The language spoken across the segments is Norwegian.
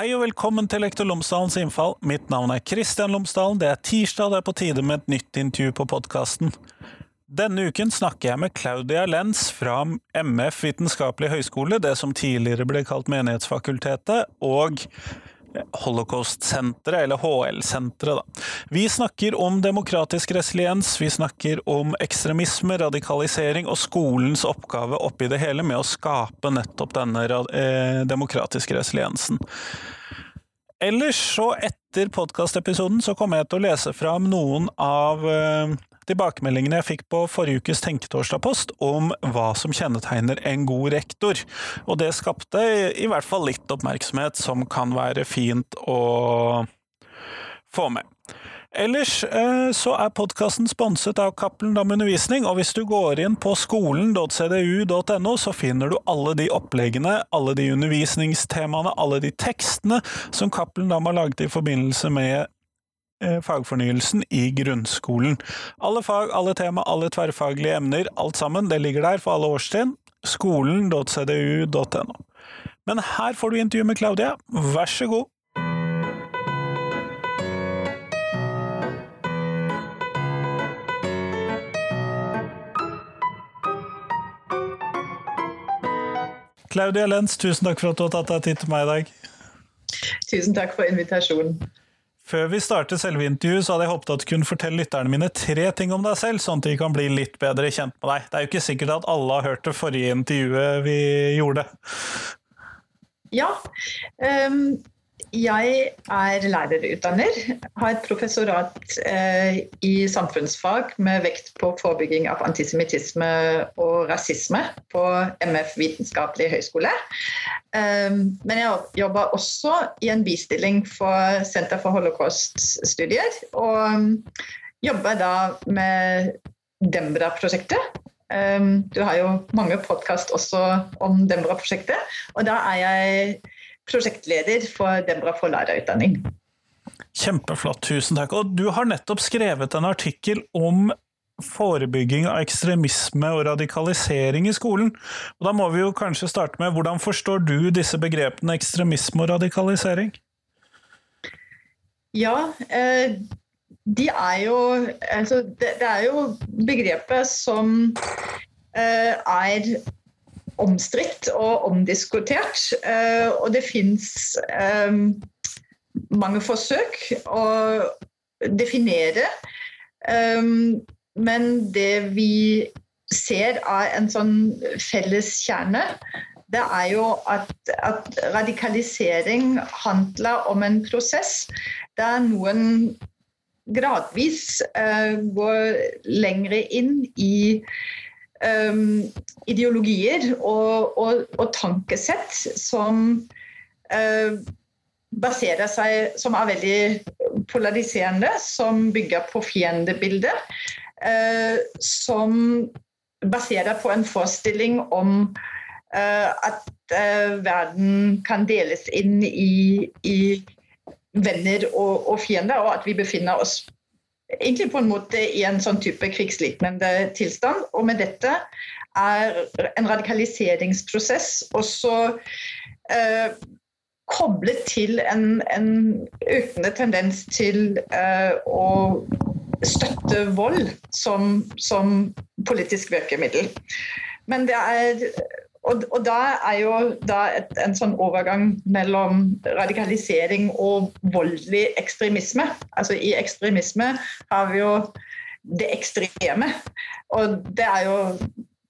Hei og velkommen til Lektor Lomsdalens innfall. Mitt navn er Kristian Lomsdalen. Det er tirsdag, det er på tide med et nytt intervju på podkasten. Denne uken snakker jeg med Claudia Lenz fra MF Vitenskapelig høgskole, det som tidligere ble kalt Menighetsfakultetet, og Holocaust-senteret, eller HL-senteret, da. Vi snakker om demokratisk resiliens, vi snakker om ekstremisme, radikalisering og skolens oppgave oppi det hele med å skape nettopp denne eh, demokratiske resiliensen. Ellers så, etter podkastepisoden, så kommer jeg til å lese fram noen av eh, tilbakemeldingene jeg fikk på forrige ukes Tenketorsdag-post om hva som kjennetegner en god rektor, og det skapte i hvert fall litt oppmerksomhet som kan være fint å få med. Ellers eh, så er podkasten sponset av Cappelen Dam Undervisning, og hvis du går inn på skolen.cdu.no, så finner du alle de oppleggene, alle de undervisningstemaene, alle de tekstene som Cappelen Dam har laget i forbindelse med Eh, fagfornyelsen i grunnskolen. Alle fag, alle tema, alle tverrfaglige emner, alt sammen, det ligger der for alle årstrinn. Skolen.cdu.no. Men her får du intervju med Claudia, vær så god! Claudia Lenz, tusen takk for at du har tatt deg tid til meg i dag. Tusen takk for invitasjonen. Før vi starter selve intervjuet, så hadde jeg håpet at du kunne fortelle lytterne mine tre ting om deg selv, sånn at de kan bli litt bedre kjent med deg. Det er jo ikke sikkert at alle har hørt det forrige intervjuet vi gjorde. Ja. Um, jeg er lærerutdanner. Har et professorat eh, i samfunnsfag med vekt på forebygging av antisemittisme og rasisme på MF Vitenskapelig høgskole. Eh, men jeg jobber også i en bistilling for Senter for holocaust-studier. Og jobber da med Dembra-prosjektet. Eh, du har jo mange podkast også om Dembra-prosjektet, og da er jeg prosjektleder for Dembra for lærerutdanning. Kjempeflott, tusen takk. Og du har nettopp skrevet en artikkel om forebygging av ekstremisme og radikalisering i skolen. Og da må vi jo kanskje starte med hvordan forstår du disse begrepene ekstremisme og radikalisering? Ja, eh, de er jo altså det, er jo begrepet som eh, er omstridt og omdiskutert. Eh, og det fins eh, mange forsøk å definere. Eh, men det vi ser av en sånn felles kjerne, det er jo at, at radikalisering handler om en prosess der noen gradvis går lengre inn i um, ideologier og, og, og, tankesett som uh, baserer seg Som er veldig polariserende, som bygger på fiendebildet. Uh, som baserer på en forestilling om uh, at verden kan deles inn i, i venner og, og fiender, og at vi befinner oss egentlig på en måte i en sånn type krigslignende tilstand. Og med dette er en radikaliseringsprosess også eh, koblet til en, en, økende tendens til eh, å støtte vold som, som politisk virkemiddel. Men det er og, og, da er jo da et, en sånn overgang mellom radikalisering og voldelig ekstremisme. Altså I ekstremisme har vi jo det ekstreme. Og det er jo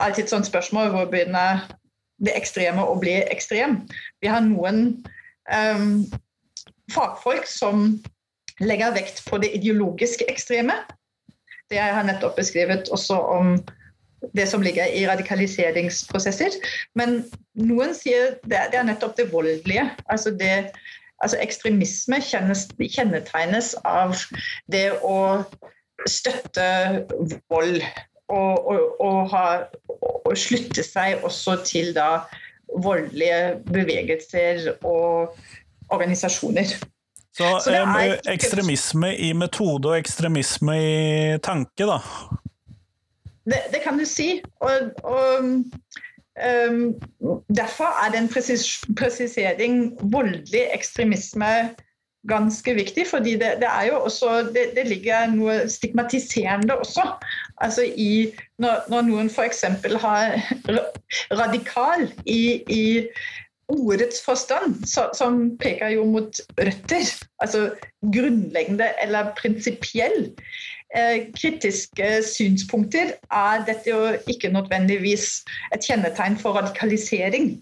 alltid et sånt spørsmål hvor begynner det ekstreme å bli ekstrem. Vi har noen um, fagfolk som legger vekt på det ideologiske ekstreme. Det jeg har nettopp beskrevet også om det som ligger i radikaliseringsprosesser. Men noen sier det, det er nettopp det voldelige. Altså, det, altså ekstremisme kjennes, kjennetegnes av det å støtte vold. Og, og, og, ha, og slutte seg også til da voldelige bevegelser og organisasjoner. Så, Så er, ekstremisme i metode og ekstremisme i tanke, da? Det, det, kan du si. Og, og Um, derfor er den presis presisering voldelig ekstremisme ganske viktig, fordi det, det er jo også det, det, ligger noe stigmatiserende også. Altså i, når, når noen f.eks. har radikal i, i ordets forstand, så, som peker jo mot røtter, altså grunnleggende eller prinsipiell kritiske synspunkter, er dette jo ikke nødvendigvis et kjennetegn for radikalisering.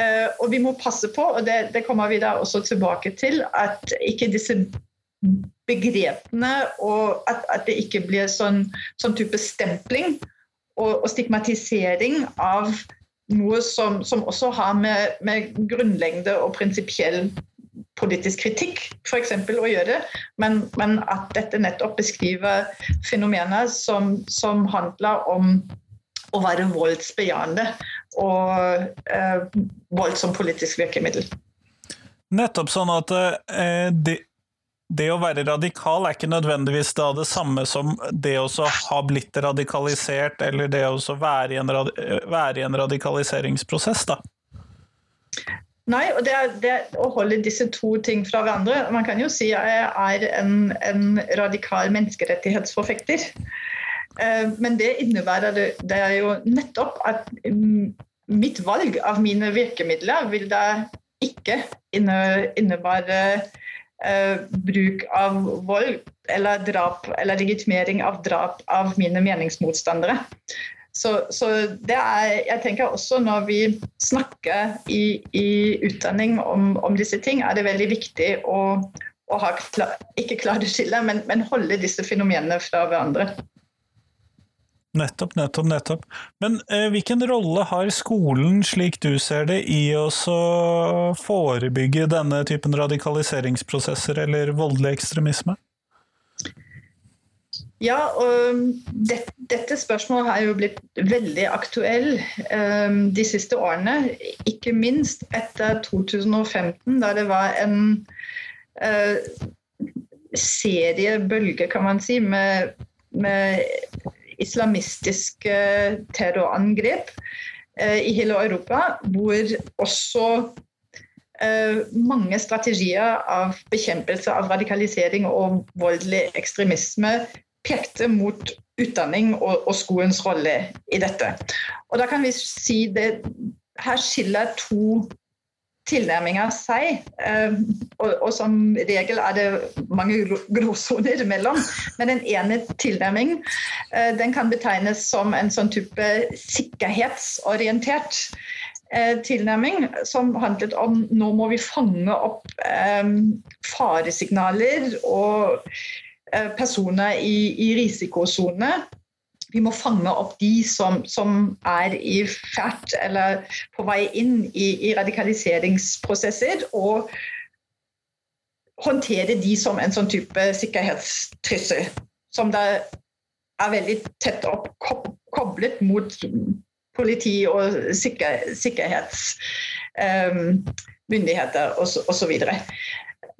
Eh, og vi må passe på, og det, det kommer vi da også tilbake til, at ikke disse begrepene og at, at det ikke blir sånn, sånn type stempling og, og, stigmatisering av noe som, som også har med, med grunnlengde og prinsipiell politisk kritikk f.eks. å gjøre, men, men, at dette nettopp beskriver fenomener som, som handler om å være voldsbejaende og eh, vold som politisk virkemiddel. Nettopp sånn at eh, det, det, å være radikal er ikke nødvendigvis da det samme som det å ha blitt radikalisert, eller det å være i en, være i en radikaliseringsprosess, da? Nei, og det det å holde disse to ting fra hverandre Man kan jo si at jeg er en, en radikal menneskerettighetsforfekter. Eh, men det innebærer det, det, er jo nettopp at mm, mitt valg av mine virkemidler vil da ikke innebære uh, bruk av vold eller drap eller legitimering av drap av mine meningsmotstandere. Så, så, det er, jeg tenker også når vi snakker i, i utdanning om, om, disse ting, er det veldig viktig å, å ha klar, ikke klare skille, men, men holde disse fenomenene fra hverandre. Nettopp, nettopp, nettopp. Men eh, hvilken rolle har skolen, slik du ser det, i å forebygge denne typen radikaliseringsprosesser eller voldelig ekstremisme? Ja, det, dette spørsmålet har jo blitt veldig aktuell um, de siste årene. Ikke minst etter 2015, da det var en uh, seriebølge, kan man si, med, med islamistiske terrorangrep uh, i hele Europa, hvor også uh, mange strategier av bekjempelse av radikalisering og voldelig ekstremisme pekte mot utdanning og, og skolens rolle i dette. Og da kan vi si det Her skiller to tilnærminger seg. Eh, og, og, som regel er det mange gråsoner imellom. Men den ene tilnærming eh, den kan betegnes som en sånn type sikkerhetsorientert eh, tilnærming som handlet om nå må vi fange opp faresignaler og personer i, i risikosone. Vi må fange opp de som, som, er i ferd eller på vei inn i, i radikaliseringsprosesser, og håndtere de som en sånn type sikkerhetstrussel. Som det er veldig tett opp koblet mot politi og sikker, sikkerhetsmyndigheter um, osv.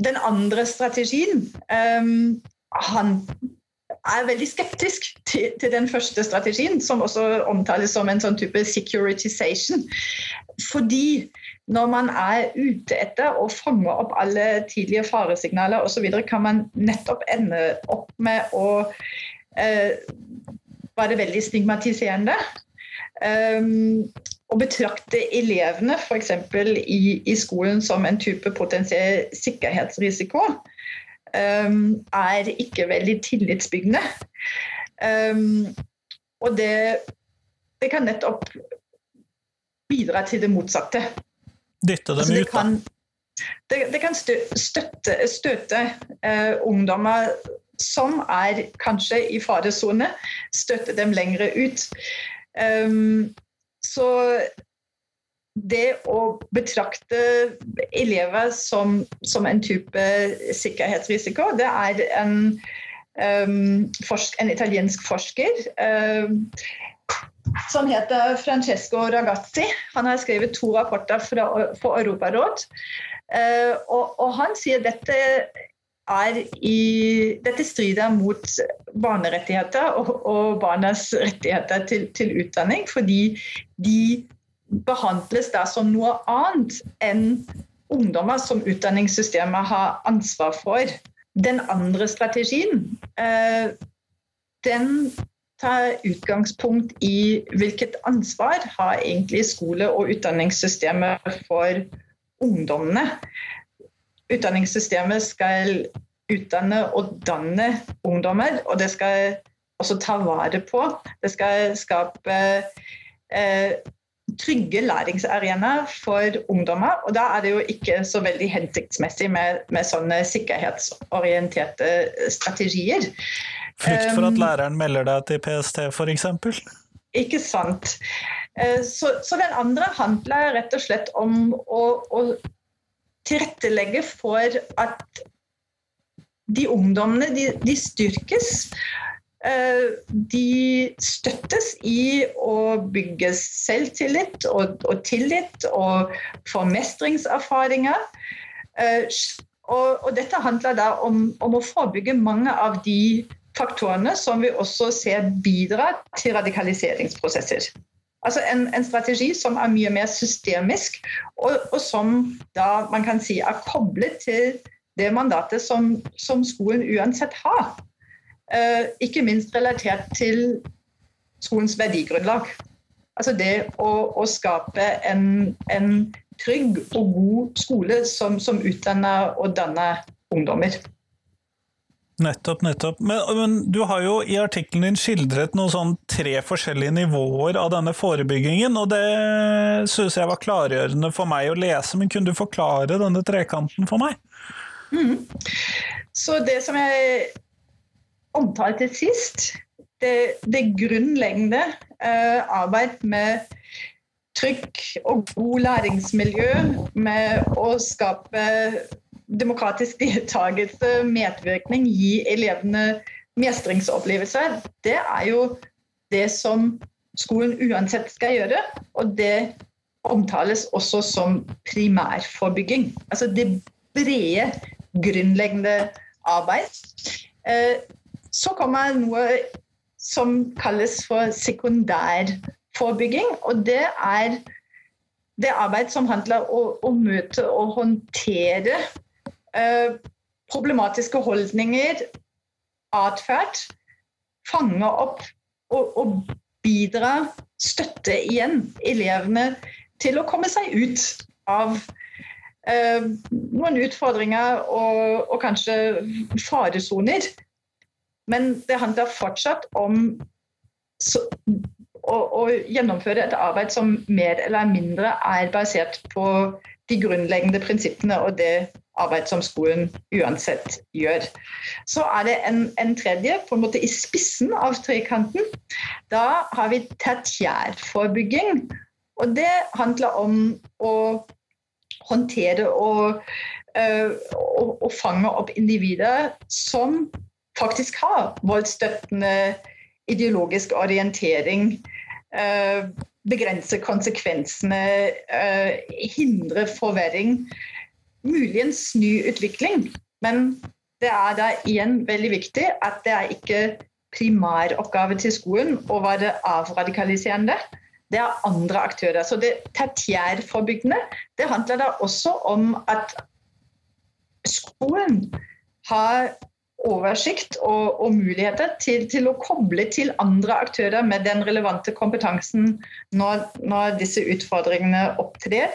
Den andre strategien um, han er veldig skeptisk til, til, den første strategien, som også omtales som en sånn type securitization. Fordi når man er ute etter å fange opp alle tidlige faresignaler osv., kan man nettopp ende opp med å eh, være veldig stigmatiserende. Um, betrakte elevene f.eks. I, i skolen som en type potensiell sikkerhetsrisiko er ikke veldig tillitsbyggende. Um, og det, det, kan nettopp bidra til det motsatte. Dytte dem altså, det ut, kan, det, det, kan støtte, støte uh, ungdommer som er kanskje i faresone, støtte dem lengre ut. Um, så det å betrakte elever som, som en type sikkerhetsrisiko, det er en, um, forsk, en italiensk forsker um, som heter Francesco Ragazzi. Han har skrevet to rapporter fra, for Europaråd. Uh, og, og, han sier dette i, dette strider mot barnerettigheter og, og barnas rettigheter til, til utdanning, fordi de behandles da som noe annet enn ungdommer som utdanningssystemet har ansvar for. Den andre strategien eh, den tar utgangspunkt i hvilket ansvar har egentlig skole- og utdanningssystemet for ungdommene. Utdanningssystemet skal utdanne og danne ungdommer, og det skal også ta vare på. Det skal skape eh, trygge læringsarenaer for ungdommer. Og da er det jo ikke så veldig hensiktsmessig med, med sånne sikkerhetsorienterte strategier. Frykt for at um, læreren melder deg til PST, f.eks.? Ikke sant. Eh, så, så, den andre handler rett og slett om å, å tilrettelegge for at de ungdommene de, de styrkes de støttes i å bygge selvtillit og, og tillit og få mestringserfaringer. Eh, og, og, dette handler da om, om, å forebygge mange av de faktorene som vi også ser bidrar til radikaliseringsprosesser. Altså en, en, strategi som er mye mer systemisk, og, og, som da man kan si er koblet til det mandatet som, som skolen uansett har. Eh, ikke minst relatert til skolens verdigrunnlag. Altså det å, å skape en, en, trygg og god skole som, som utdanner og danner ungdommer. Nettopp, nettopp. Men, men, du har jo i artikkelen din skildret noen sånn tre forskjellige nivåer av denne forebyggingen, og det synes jeg var klargjørende for meg å lese, men kunne du forklare denne trekanten for meg? Mm. Så det som jeg omtalt til sist, det, det grunnleggende eh, arbeid med trygg og god læringsmiljø, med å skape demokratisk deltakelse, medvirkning, gi elevene mestringsopplevelser, det er jo det som skolen uansett skal gjøre. Og det omtales også som primærforebygging. Altså det brede, grunnleggende arbeid. Eh, så kommer noe som kalles for sekundærforebygging. Og det er det arbeid som handler om å, møte og håndtere eh, problematiske holdninger, atferd. Fange opp og, og bidra, støtte igjen elevene til å komme seg ut av eh, noen utfordringer og, og kanskje faresoner men det handler fortsatt om så, å, å, gjennomføre et arbeid som mer eller mindre er basert på de grunnleggende prinsippene og det arbeid som skolen uansett gjør. Så er det en, en, tredje, på en måte i spissen av trekanten. Da har vi tertiærforebygging. Og det handler om å håndtere og, øh, og, og fange opp individer som faktisk har voldsstøttende ideologisk orientering. Eh, begrense konsekvensene, eh, hindre forverring. Muligens snu utvikling. Men det er da igjen veldig viktig at det er ikke primæroppgave til skolen å være avradikaliserende. Det er andre aktører. Så det tertiærforebyggende det handler da også om at skolen har oversikt og, og muligheter til, til, å koble til andre aktører med den relevante kompetansen når, når disse utfordringene opptrer.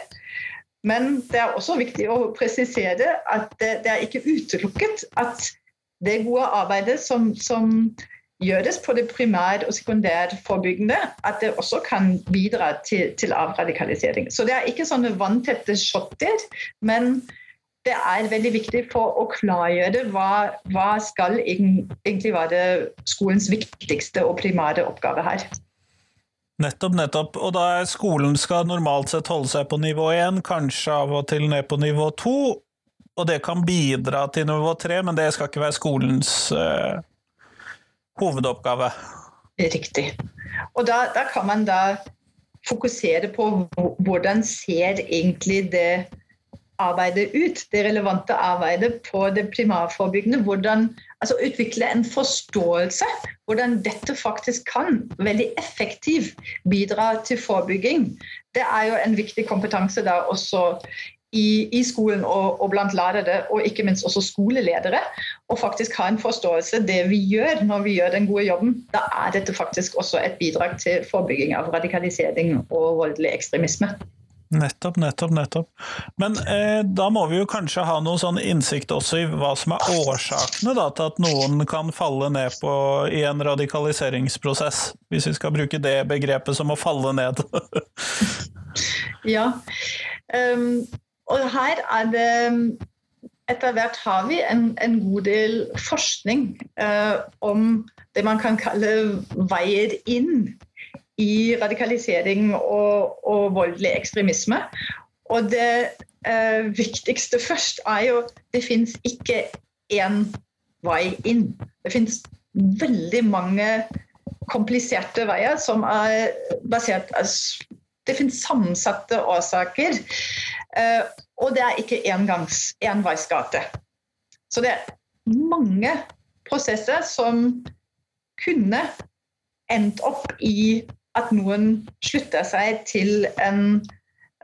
Men det er også viktig å presisere at det, det er ikke utelukket at det gode arbeidet som, som gjøres på det primær- og sekundærforebyggende, at det også kan bidra til, til avradikalisering. Så det er ikke sånne vanntette shotter, men det er veldig viktig for å klargjøre hva, hva skal egentlig være skolens viktigste og primære oppgave her. Nettopp, nettopp. Og da skolen skal normalt sett holde seg på nivå én, kanskje av og til ned på nivå to. Og det kan bidra til nivå tre, men det skal ikke være skolens uh, hovedoppgave. Riktig. Og da, da, kan man da fokusere på hvordan ser egentlig det arbeidet ut, det relevante arbeidet på det primærforebyggende. Hvordan Altså utvikle en forståelse hvordan dette faktisk kan veldig effektivt bidra til forebygging. Det er jo en viktig kompetanse da også i, i skolen og, og, blant lærere, og ikke minst også skoleledere, og faktisk ha en forståelse det vi gjør når vi gjør den gode jobben. Da er dette faktisk også et bidrag til forebygging av radikalisering og voldelig ekstremisme. Nettopp, nettopp, nettopp. Men eh, da må vi jo kanskje ha noe sånn innsikt også i hva som er årsakene da, til at noen kan falle ned på, i en radikaliseringsprosess, hvis vi skal bruke det begrepet som å falle ned. ja. Um, og her er det Etter hvert har vi en, en god del forskning uh, om det man kan kalle veier inn i radikalisering og, og voldelig ekstremisme. Og det eh, viktigste først er jo det fins ikke én vei inn. Det fins veldig mange kompliserte veier som er basert altså, Det finnes sammensatte årsaker. Eh, og det er ikke engangs, enveisgate. Så det er mange prosesser som kunne endt opp i at noen slutter seg til en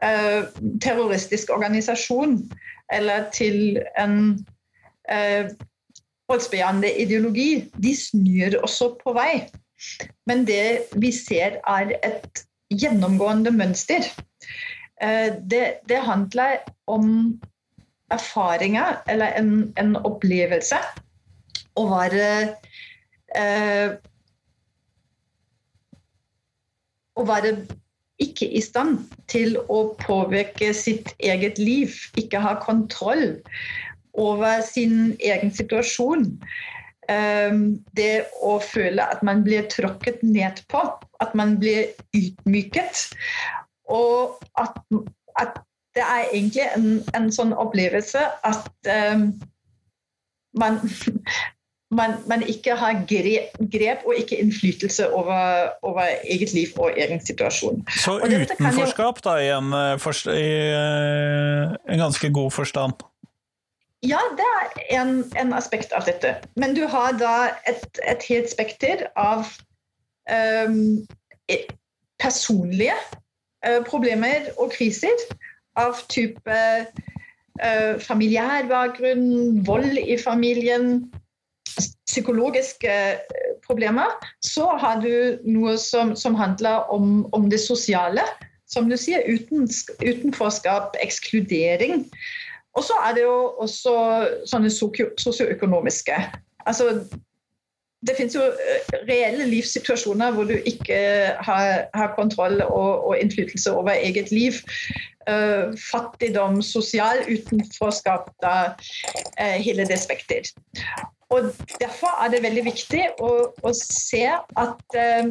uh, terroristisk organisasjon eller til en uh, voldsbejaende ideologi. De snur også på vei. Men det vi ser, er et gjennomgående mønster. Uh, det, det, handler om erfaringer eller en, en opplevelse. Å være eh, Å være ikke i stand til å påvirke sitt eget liv, ikke ha kontroll over sin egen situasjon. Eh, det å føle at man blir tråkket ned på, at man blir ydmyket. Og at, at det er egentlig en, en sånn opplevelse at um, man, man, man, ikke har grep, grep, og ikke innflytelse over, over, eget liv og egen situasjon. Så utenforskap, jo, da, i en, eh, i eh, en, ganske god forstand? Ja, det er en, en, aspekt av dette. Men du har da et, et helt spekter av um, personlige uh, problemer og kriser av type uh, familiær bakgrunn, vold i familien, psykologiske eh, problemer, så har du noe som, som handler om, om, det sosiale. Som du sier, uten, utenforskap, ekskludering. Og så er det jo også sånne sosioøkonomiske. Altså det finnes jo eh, reelle livssituasjoner hvor du ikke har, har kontroll og, og, innflytelse over eget liv. Uh, fattigdom, sosial utenforskap, da, uh, hele det spekter. Og Derfor er det veldig viktig å, å se at eh,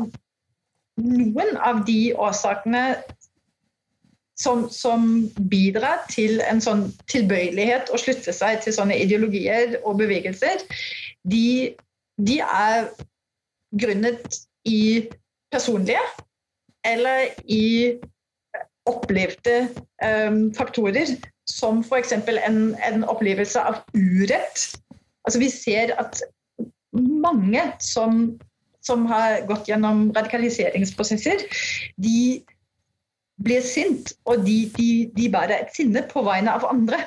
noen av de årsakene som, som, bidrar til en sånn tilbøyelighet å slutte seg til sånne ideologier og bevegelser, de de er grunnet i personlige eller i opplevde um, faktorer, som f.eks. En, en opplevelse av urett. Altså Vi ser at mange som, som har gått gjennom radikaliseringsprosesser, de blir sint, og de, de, de bærer et sinne på vegne av andre.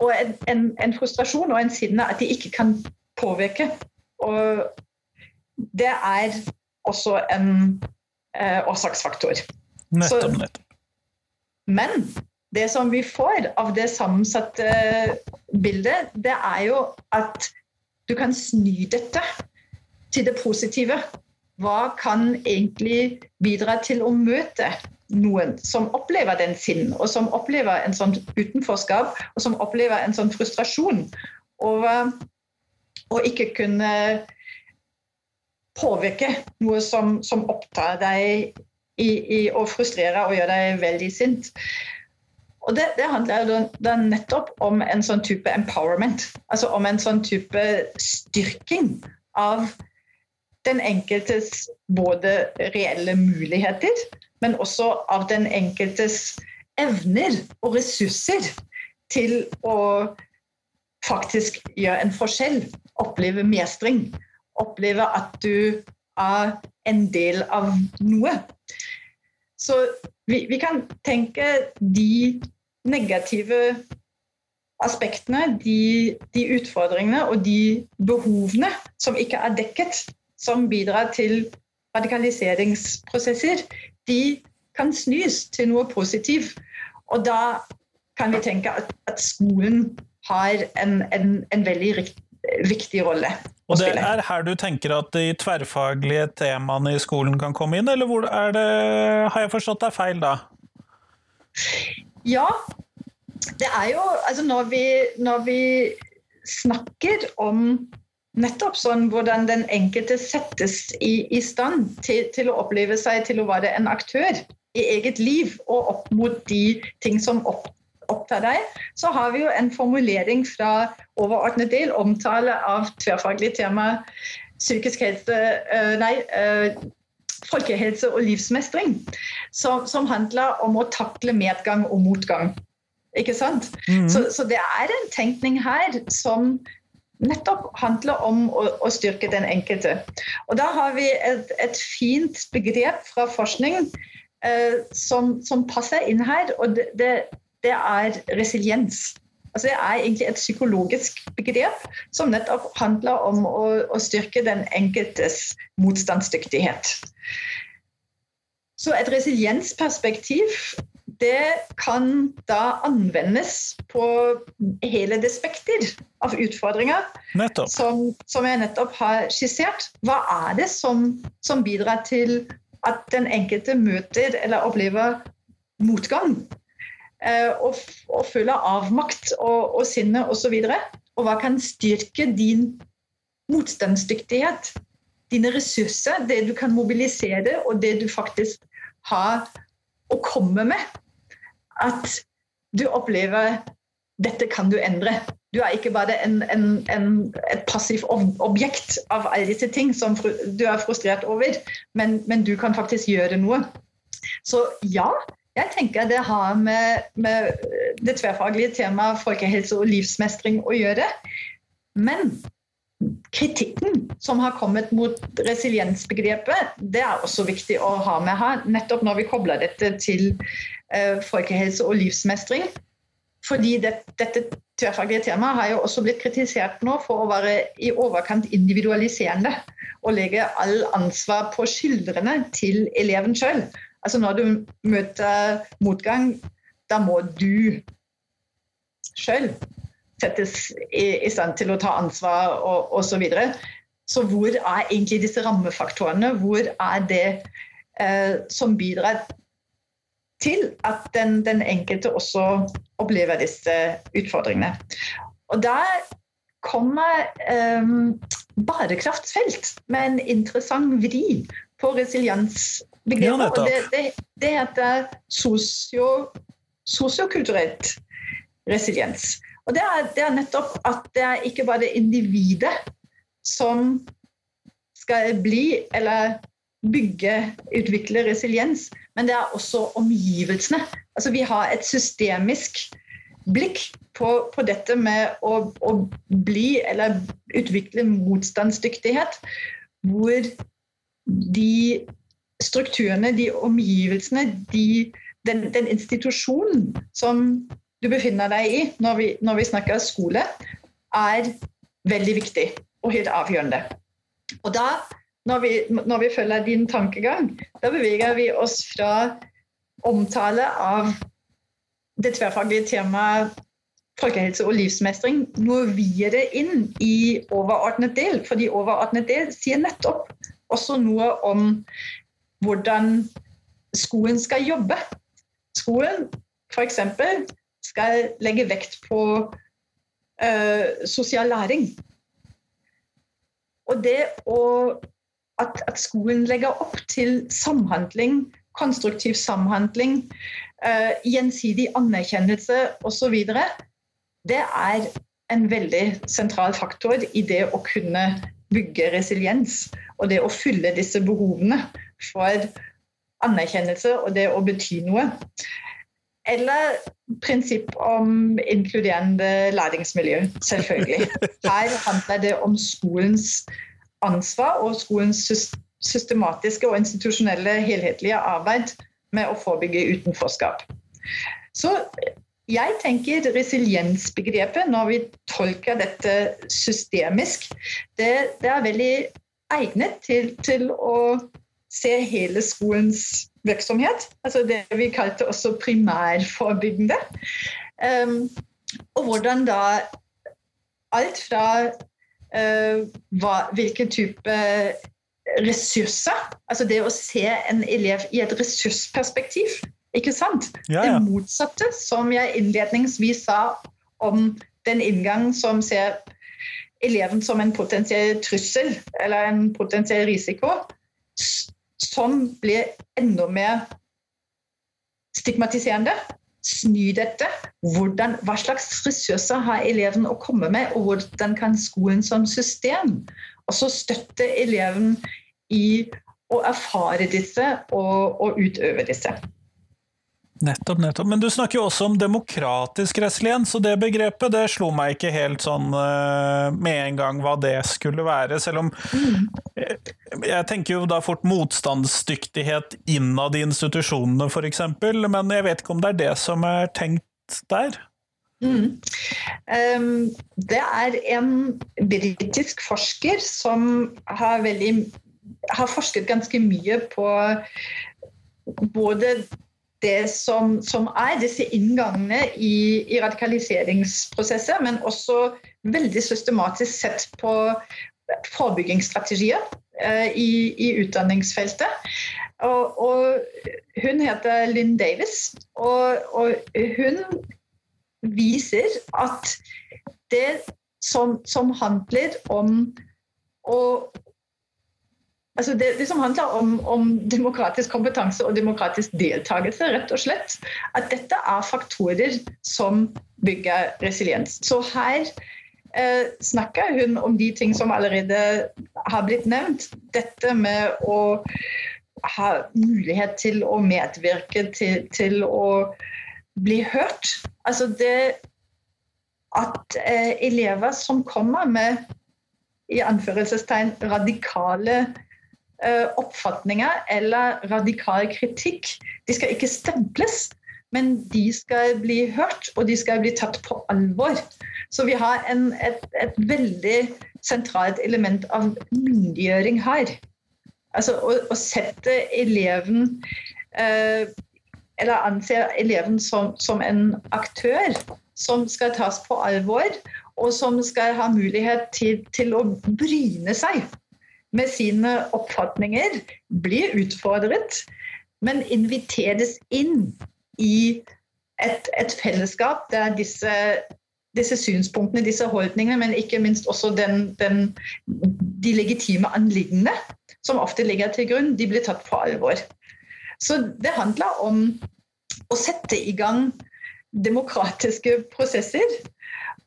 Og en, en, en frustrasjon og en sinne at de ikke kan påvirke og det er også en eh, årsaksfaktor. Nettopp, nettopp. Men det som vi får av det sammensatte bildet, det er jo at du kan sny dette til det positive. Hva kan egentlig bidra til å møte noen som opplever den sinn, og som opplever en sånn utenforskap, og som opplever en sånn frustrasjon over å ikke kunne påvirke noe som, som opptar deg i, i, å frustrere og gjør deg veldig sint. Og det, det handler da nettopp om en sånn type empowerment. Altså om en sånn type styrking av den enkeltes både reelle muligheter, men også av den enkeltes evner og ressurser til å faktisk gjøre en forskjell. Oppleve mestring. Oppleve at du er en del av noe. Så vi, vi kan tenke de negative aspektene, de, de, utfordringene og de behovene som ikke er dekket, som bidrar til radikaliseringsprosesser, de kan snus til noe positivt. Og da kan vi tenke at, at skolen har en, en, en veldig rikt, viktig rolle. Og det er her du tenker at de tverrfaglige temaene i skolen kan komme inn, eller hvor er det, har jeg forstått deg feil da? Ja, det er jo altså når vi, når vi snakker om nettopp sånn hvordan den enkelte settes i, i stand til, til, å oppleve seg til å være en aktør i eget liv og opp mot de ting som opp, opptar deg, så har vi jo en formulering fra overordnet del, omtale av tverrfaglig tema psykisk helse øh, Nei, øh, folkehelse og livsmestring, som, som, handler om å takle medgang og motgang. Ikke sant? Mm. Så, så, det er en tenkning her som nettopp handler om å, å styrke den enkelte. Og da har vi et, et fint begrep fra forskning eh, som, som, passer inn her. og det, det det er resiliens. Altså det er egentlig et psykologisk begrep som nettopp handler om å, å styrke den enkeltes motstandsdyktighet. Så et resiliensperspektiv det kan da anvendes på hele det spekter av utfordringer som, som, jeg nettopp har skissert. Hva er det som, som bidrar til at den enkelte møter eller opplever motgang? Eh, og, full av avmakt og, og sinne osv. Og, og hva kan styrke din motstandsdyktighet? Dine ressurser, det du kan mobilisere, og det du faktisk har å komme med. At du opplever dette kan du endre. Du er ikke bare en, en, en, et passivt objekt av alle disse ting som du er frustrert over, men, men du kan faktisk gjøre noe. Så ja, jeg tenker det har med, med det tverrfaglige temaet folkehelse og livsmestring å gjøre. Men kritikken som har kommet mot resiliensbegrepet, det er også viktig å ha med her. Nettopp når vi kobler dette til eh, folkehelse og livsmestring. Fordi det, dette tverrfaglige temaet har jo også blitt kritisert nå for å være i overkant individualiserende. Og legge all ansvar på skyldrene til eleven sjøl. Altså når du møter motgang, da må du sjøl settes i, i, stand til å ta ansvar og osv. Så, videre. så hvor er egentlig disse rammefaktorene? Hvor er det eh, som bidrar til at den, den, enkelte også opplever disse utfordringene? Og der kommer eh, bærekraftsfelt med en interessant vri på resiliensbegrepet. Ja, det, det, det, heter sosio, sosiokulturelt resiliens. Og det er, det er, nettopp at det er ikke bare individet som skal bli eller bygge, utvikle resiliens, men det er også omgivelsene. Altså Vi har et systemisk blikk på, på dette med å, å, bli eller utvikle motstandsdyktighet, hvor de strukturene, de omgivelsene, de, den, den, institusjonen som du befinner deg i når vi, når vi snakker skole, er veldig viktig og helt avgjørende. Og da, når vi, når vi følger din tankegang, da beveger vi oss fra omtale av det tverrfaglige temaet folkehelse og livsmestring noe videre inn i overordnet del. Fordi overordnet del sier nettopp også noe om hvordan skolen skal jobbe. Skolen f.eks. skal legge vekt på uh, sosial læring. Og det å at, at, skolen legger opp til samhandling, konstruktiv samhandling, uh, gjensidig anerkjennelse osv., det er en veldig sentral faktor i det å kunne bygge resiliens og det å fylle disse behovene for anerkjennelse og det å bety noe. eller prinsipp om inkluderende læringsmiljø, selvfølgelig. Her handler det om skolens ansvar og skolens systematiske og institusjonelle helhetlige arbeid med å forebygge utenforskap. Så jeg tenker resiliensbegrepet, når vi tolker dette systemisk, det, det er veldig egnet til, til, å se hele skolens virksomhet. Altså det vi kalte også primærforebyggende. Um, og hvordan da alt fra uh, hva, hvilken type ressurser Altså det å se en elev i et ressursperspektiv. Ikke sant? Ja, ja. Det motsatte, som jeg innledningsvis sa om den inngang som ser eleven som en potensiell trussel eller en potensiell risiko, som blir enda mer stigmatiserende. Sny dette. Hvordan, hva slags ressurser har eleven å komme med, og hvordan kan skolen som system også støtte eleven i å erfare disse og, og utøve disse. Nettopp, nettopp. Men du snakker jo også om demokratisk resiliens, og det begrepet det slo meg ikke helt sånn uh, med en gang hva det skulle være. Selv om jeg, jeg tenker jo da fort motstandsdyktighet innad i institusjonene f.eks., men jeg vet ikke om det er det som er tenkt der? Mm. Um, det er en britisk forsker som har, veldig, har forsket ganske mye på både det som, som, er disse inngangene i, i, radikaliseringsprosesser, men også veldig systematisk sett på forebyggingsstrategier eh, i, i, utdanningsfeltet. Og, og, hun heter Lynn Davis, og, og hun viser at det som, som handler om å Altså det, det, som handler om, om, demokratisk kompetanse og demokratisk deltakelse, rett og slett. At dette er faktorer som bygger resiliens. Så her eh, snakker hun om de ting som allerede har blitt nevnt. Dette med å ha mulighet til å medvirke, til, til å bli hørt. Altså det at eh, elever som kommer med i anførselstegn radikale oppfatninger eller radikal kritikk. De skal ikke stemples, men de skal bli hørt, og de skal bli tatt på alvor. Så vi har en, et, et, veldig sentralt element av myndiggjøring her. Altså å, å sette eleven eh, Eller anse eleven som, som en aktør som skal tas på alvor, og som skal ha mulighet til, til å bryne seg med sine oppfatninger, blir utfordret, men inviteres inn i et, et fellesskap der disse, disse, synspunktene, disse holdningene, men ikke minst også den, den, de legitime anliggende som ofte ligger til grunn, de blir tatt på alvor. Så det handler om å sette i gang demokratiske prosesser.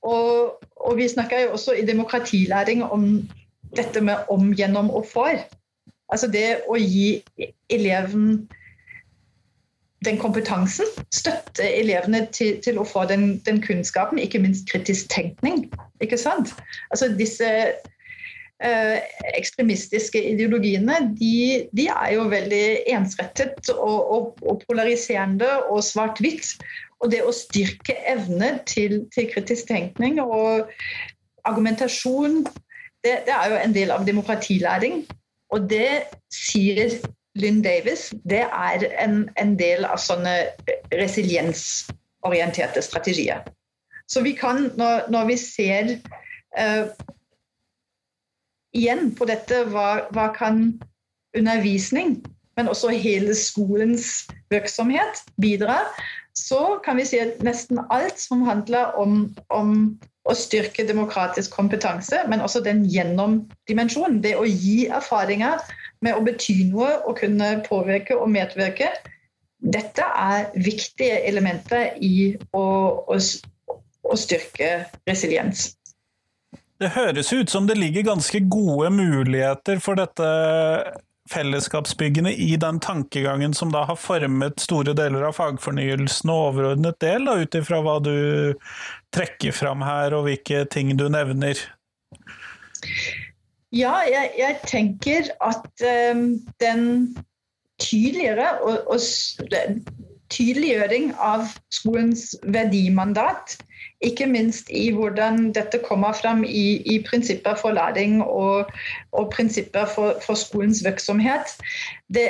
Og, og vi snakker jo også i demokratilæring om dette med om, gjennom og for. Altså det å gi eleven den kompetansen, støtte elevene til, til å få den, den, kunnskapen, ikke minst kritisk tenkning. Ikke sant? Altså disse eh, ekstremistiske ideologiene, de, de, er jo veldig ensrettet og, og, og polariserende og svart-hvitt. Og det å styrke evne til, til kritisk tenkning og argumentasjon det, det, er jo en del av demokratilæring. Og det sier Lynn Davis, det er en, en del av sånne resiliensorienterte strategier. Så vi kan, når, når vi ser uh, igjen på dette, hva, hva, kan undervisning, men også hele skolens virksomhet bidra, så kan vi si at nesten alt som handler om, om å styrke demokratisk kompetanse, men også den gjennomdimensjonen. Det å gi erfaringer med å bety noe og kunne påvirke og medvirke. Dette er viktige elementer i å, å, å styrke resiliens. Det høres ut som det ligger ganske gode muligheter for dette fellesskapsbyggende i den tankegangen som da har formet store deler av fagfornyelsen og overordnet del, da, ut ifra hva du trekker fram her og hvilke ting du nevner? Ja, jeg, jeg tenker at um, den tydeligere og, og tydeliggjøring av skolens verdimandat ikke minst i hvordan dette kommer fram i, i prinsipper for læring og, og prinsipper for, for, skolens virksomhet. Det,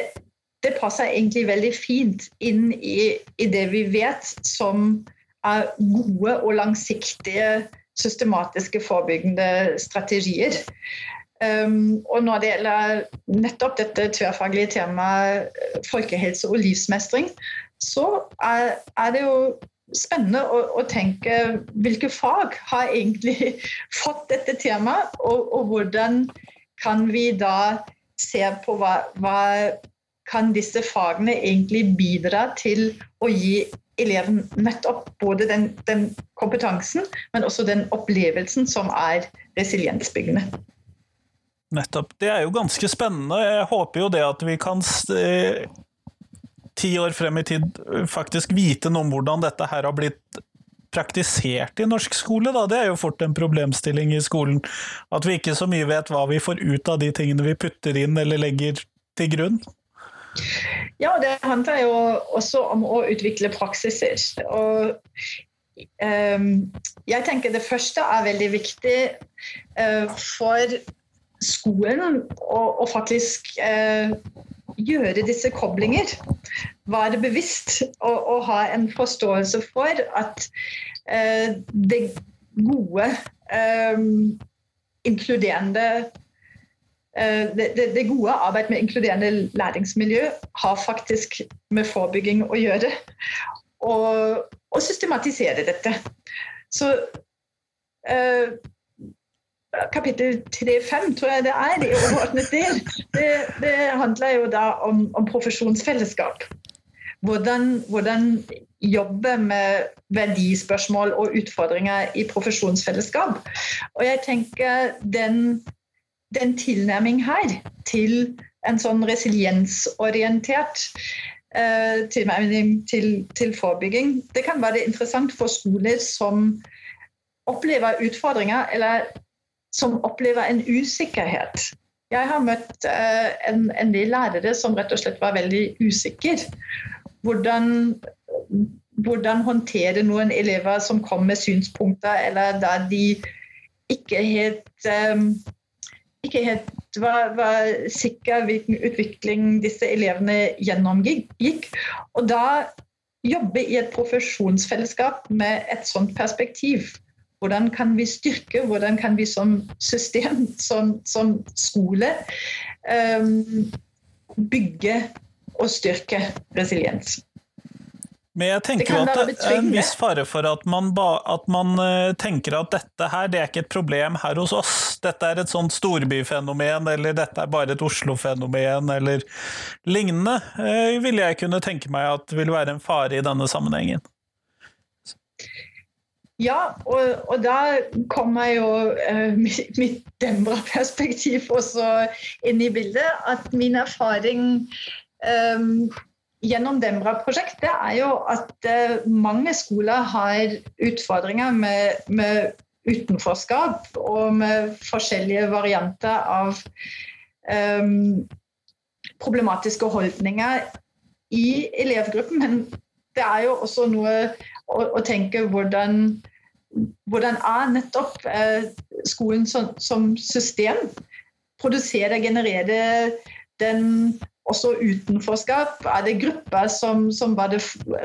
det, passer egentlig veldig fint inn i, i, det vi vet som er gode og langsiktige systematiske forebyggende strategier. Um, og når det gjelder nettopp dette tverrfaglige temaet folkehelse og livsmestring, så er, er det jo spennende å, å, tenke hvilke fag har egentlig fått dette temaet, og, og hvordan kan vi da se på hva, hva kan disse fagene egentlig bidra til å gi eleven nettopp både den, den kompetansen, men også den opplevelsen som er resiliensbyggende. Nettopp. Det er jo ganske spennende. Jeg håper jo det at vi kan ti år frem i tid faktisk vite noe om hvordan dette her har blitt praktisert i norsk skole, da. Det er jo fort en problemstilling i skolen. At vi ikke så mye vet hva vi får ut av de tingene vi putter inn eller legger til grunn. Ja, det handler jo også om å utvikle praksiser. Og um, jeg tenker det første er veldig viktig uh, for skolen å faktisk uh, gjøre disse koblinger. Være bevisst og, og ha en forståelse for at eh, det gode, eh, inkluderende eh, det, det, gode arbeidet med inkluderende læringsmiljø har faktisk med forebygging å gjøre. Og, og systematisere dette. Så eh, kapittel 3-5, tror jeg det er, i overordnet del, det, det handler jo da om, om profesjonsfellesskap. Hvordan, hvordan, jobbe med verdispørsmål og utfordringer i profesjonsfellesskap. Og jeg tenker den, den tilnærming her til en sånn resiliensorientert eh, tilnærming til, til forebygging, det kan være interessant for skoler som opplever utfordringer eller som opplever en usikkerhet. Jeg har møtt uh, en, en, del lærere som rett og slett var veldig usikre. Hvordan, hvordan håndtere noen elever som kom med synspunkter, eller da de ikke helt um, ikke helt var, var sikre hvilken utvikling disse elevene gjennomgikk. Og da jobbe i et profesjonsfellesskap med et sånt perspektiv hvordan kan vi styrke, hvordan kan vi som system, som, som skole, um, bygge og styrke resiliens. Men jeg tenker at det er en viss fare for at man, ba, at man uh, tenker at dette her, det er ikke et problem her hos oss. Dette er et sånt storbyfenomen, eller dette er bare et Oslo-fenomen, eller lignende. Eh, ville jeg kunne tenke meg at det vil være en fare i denne sammenhengen. Ja, og, og da kommer jo uh, mitt, mitt Dembra-perspektiv også inn i bildet. At min erfaring um, gjennom Dembra-prosjektet er jo at uh, mange skoler har utfordringer med, med, utenforskap og med forskjellige varianter av um, problematiske holdninger i elevgruppen. Men det er jo også noe å, og tenke hvordan hvordan er nettopp eh, skolen som, som system produserer, genererer den også utenforskap? Er det grupper som, som bare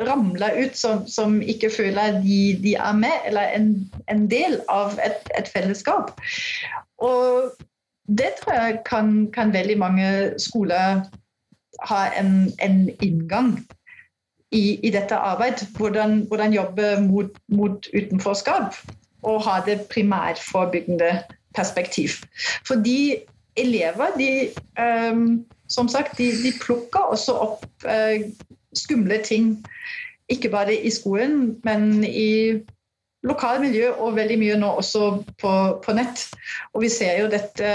ramler ut, som, som ikke føler de, de, er med, eller en, en del av et, et, fellesskap? Og det tror jeg kan, kan veldig mange skoler ha en, en inngang i, i dette arbeidet. Hvordan, hvordan jobbe mot, mot, utenforskap og ha det primærforebyggende perspektiv. Fordi elever de, um, som sagt, de, de, plukker også opp uh, skumle ting. Ikke bare i skolen, men i lokalmiljø og veldig mye nå også på, på nett. Og vi ser jo dette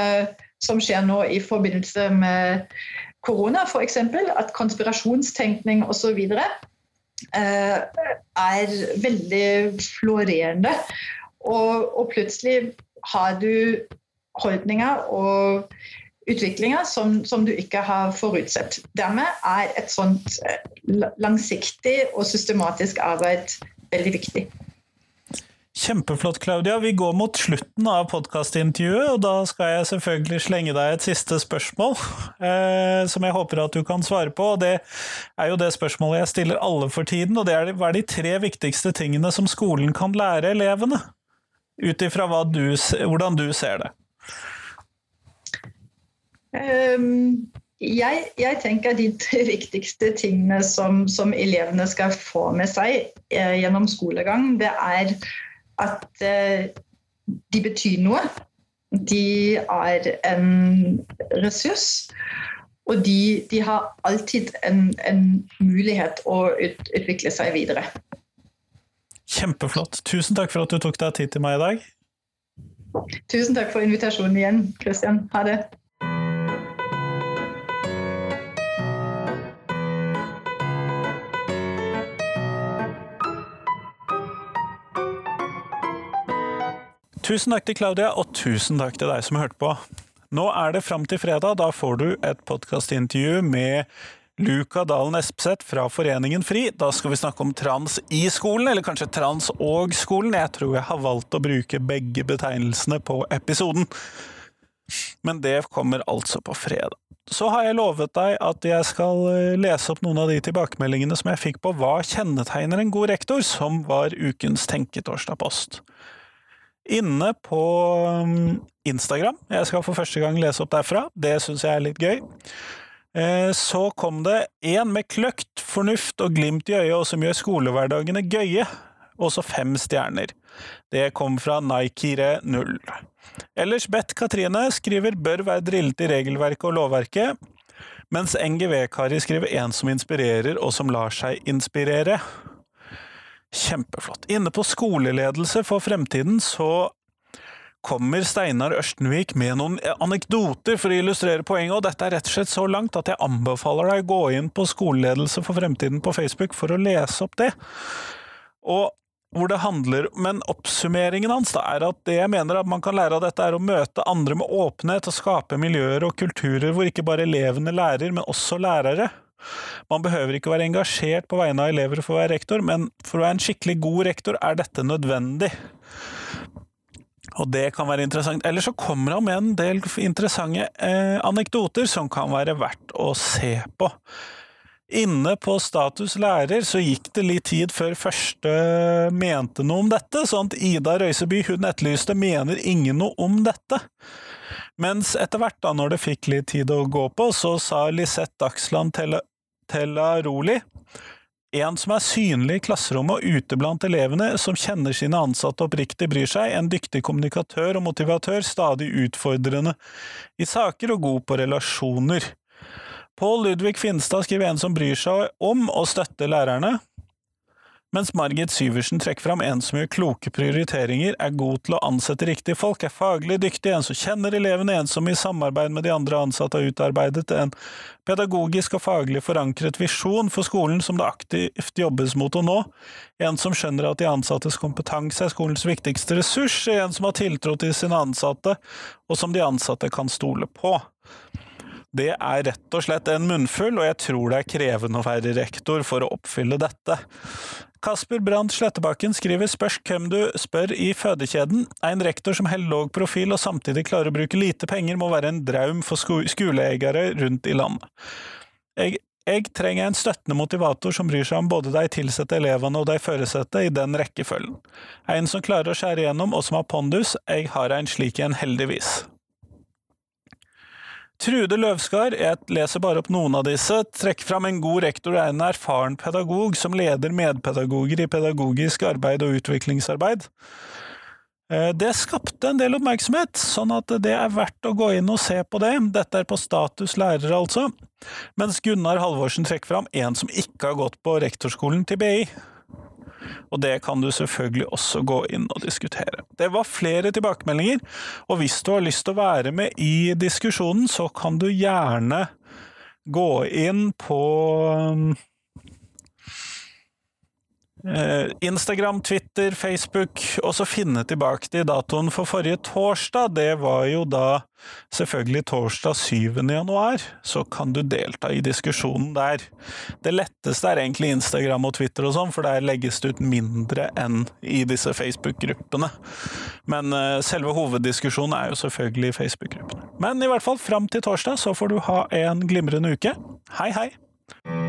som skjer nå i forbindelse med korona, f.eks. At konspirasjonstenkning osv. Uh, er veldig florerende. Og, og plutselig har du holdninger og utviklinger som, som, du ikke har forutsett. Dermed er et sånt langsiktig og systematisk arbeid veldig viktig. Kjempeflott, Claudia. Vi går mot slutten av podkastintervjuet, og da skal jeg selvfølgelig slenge deg et siste spørsmål, eh, som jeg håper at du kan svare på. og Det er jo det spørsmålet jeg stiller alle for tiden, og det er hva er de tre viktigste tingene som skolen kan lære elevene? Ut ifra hvordan du ser det. Um, jeg, jeg, tenker de tre viktigste tingene som, som elevene skal få med seg eh, gjennom skolegang, det er at eh, de betyr noe. De er en ressurs. Og de, de har alltid en, en mulighet å ut, utvikle seg videre. Kjempeflott. Tusen takk for at du tok deg tid til meg i dag. Tusen takk for invitasjonen igjen, Kristian. Ha det. Tusen takk til Claudia, og tusen takk til deg som hørte på. Nå er det fram til fredag. Da får du et podkastintervju med Luka Dalen Espeseth fra Foreningen FRI. Da skal vi snakke om trans i skolen, eller kanskje trans og skolen. Jeg tror jeg har valgt å bruke begge betegnelsene på episoden. Men det kommer altså på fredag. Så har jeg lovet deg at jeg skal eh, lese opp noen av de tilbakemeldingene som jeg fikk på hva kjennetegner en god rektor, som var ukens Tenketorsdag-post inne på um, Instagram. Jeg skal for første gang lese opp derfra. Det syns jeg er litt gøy. Eh, så kom det en med kløkt, fornuft og glimt i øyet, og som gjør skolehverdagene gøye. Også fem stjerner. Det kom fra Naikire0. Ellers Beth Katrine skriver bør være drillet i regelverket og lovverket, mens NGV-Kari skriver en som inspirerer og som lar seg inspirere. Kjempeflott. Inne på skoleledelse for fremtiden så kommer Steinar Ørstenvik med noen anekdoter for å illustrere poenget, og dette er rett og slett så langt at jeg anbefaler deg å gå inn på Skoleledelse for fremtiden på Facebook for å lese opp det. Og hvor det handler, Men oppsummeringen hans da, er at det jeg mener at man kan lære av dette, er å møte andre med åpenhet og skape miljøer og kulturer hvor ikke bare elevene lærer, men også lærere. Man behøver ikke være engasjert på vegne av elever for å være rektor, men for å være en skikkelig god rektor er dette nødvendig. Og det kan være interessant. Eller så kommer han med en del interessante eh, anekdoter som kan være verdt å se på. Inne på Status lærer så gikk det litt tid før første mente noe om dette, sånn at Ida Røiseby hun etterlyste mener ingen noe om dette. Mens etter hvert, da når det fikk litt tid å gå på, så sa Lisette Dagsland Tella Roli en som er synlig i klasserommet og ute blant elevene, som kjenner sine ansatte oppriktig bryr seg, en dyktig kommunikatør og motivatør, stadig utfordrende. I saker og god på relasjoner. Pål Ludvig Finstad skriver en som bryr seg om å støtte lærerne, mens Margit Syversen trekker fram en som gjør kloke prioriteringer, er god til å ansette riktige folk, er faglig dyktig, en som kjenner elevene, en som i samarbeid med de andre ansatte har utarbeidet en pedagogisk og faglig forankret visjon for skolen som det aktivt jobbes mot å nå, en som skjønner at de ansattes kompetanse er skolens viktigste ressurs, en som har tiltro til sine ansatte, og som de ansatte kan stole på. Det er rett og slett en munnfull, og jeg tror det er krevende å være rektor for å oppfylle dette. Kasper Brandt Slettebakken skriver spørs hvem du spør i fødekjeden. En rektor som holder låg profil og samtidig klarer å bruke lite penger, må være en draum for skoleeiere rundt i landet. Jeg, jeg, trenger en støttende motivator som bryr seg om både de tilsatte elevene og de foresatte i den rekkefølgen. En som klarer å skjære igjennom og som har pondus, jeg har en slik en heldigvis. Trude Løvskar, jeg leser bare opp noen av disse, trekker fram en god rektor og en erfaren pedagog som leder medpedagoger i pedagogisk arbeid og utviklingsarbeid. Eh, det skapte en del oppmerksomhet, sånn at det er verdt å gå inn og se på det. Dette er på status lærer, altså. Mens Gunnar Halvorsen trekker fram en som ikke har gått på rektorskolen til BI. Og det kan du selvfølgelig også gå inn og diskutere. Det var flere tilbakemeldinger, og hvis du har lyst til å være med i diskusjonen, så kan du gjerne gå inn på Eh, Instagram, Twitter, Facebook, og så finne tilbake til datoen for forrige torsdag. Det var jo da selvfølgelig torsdag 7. januar. Så kan du delta i diskusjonen der. Det letteste er egentlig Instagram og Twitter og sånn, for der legges det ut mindre enn i disse Facebook-gruppene. Men uh, selve hoveddiskusjonen er jo selvfølgelig i Facebook-gruppene. Men i hvert fall fram til torsdag så får du ha en glimrende uke. Hei, hei!